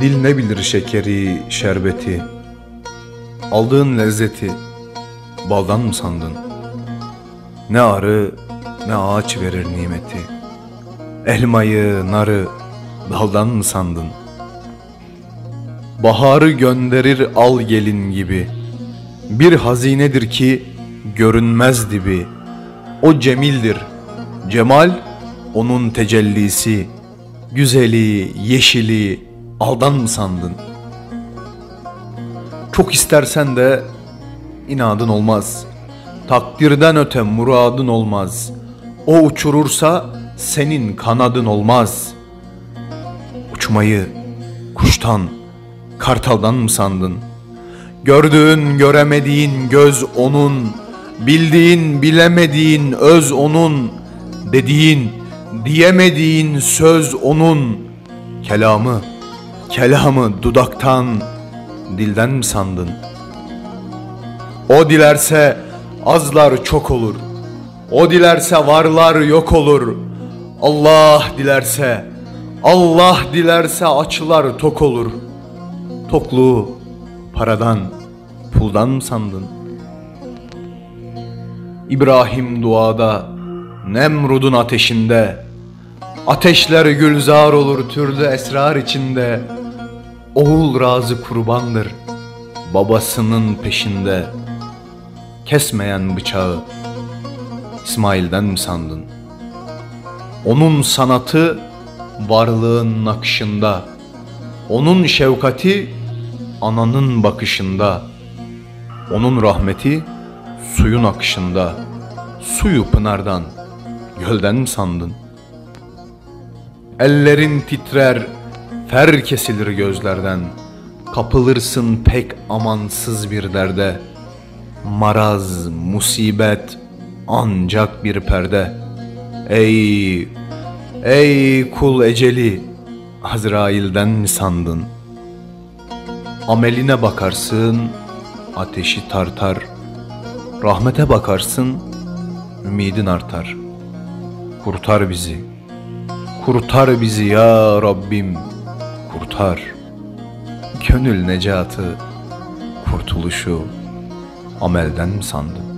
Dil ne bilir şekeri, şerbeti? Aldığın lezzeti baldan mı sandın? Ne arı ne ağaç verir nimeti? Elmayı, narı daldan mı sandın? Baharı gönderir al gelin gibi. Bir hazinedir ki görünmez dibi. O cemildir Cemal onun tecellisi. Güzeli, yeşili aldan mı sandın? Çok istersen de inadın olmaz. Takdirden öte muradın olmaz. O uçurursa senin kanadın olmaz. Uçmayı kuştan, kartaldan mı sandın? Gördüğün, göremediğin göz onun, bildiğin, bilemediğin öz onun, dediğin, diyemediğin söz onun. Kelamı, kelamı dudaktan, dilden mi sandın? O dilerse azlar çok olur. O dilerse varlar yok olur. Allah dilerse, Allah dilerse açlar tok olur. Tokluğu paradan, puldan mı sandın? İbrahim duada, Nemrud'un ateşinde, Ateşler gülzar olur türlü esrar içinde, Oğul razı kurbandır, babasının peşinde, Kesmeyen bıçağı, İsmail'den mi sandın? Onun sanatı varlığın nakışında, onun şefkati ananın bakışında, onun rahmeti suyun akışında, suyu pınardan, gölden mi sandın? Ellerin titrer, fer kesilir gözlerden, kapılırsın pek amansız bir derde. Maraz, musibet ancak bir perde. Ey, ey kul eceli, Azrail'den mi sandın? Ameline bakarsın, ateşi tartar. Rahmete bakarsın, ümidin artar. Kurtar bizi, kurtar bizi ya Rabbim, kurtar. Gönül necatı, kurtuluşu amelden mi sandın?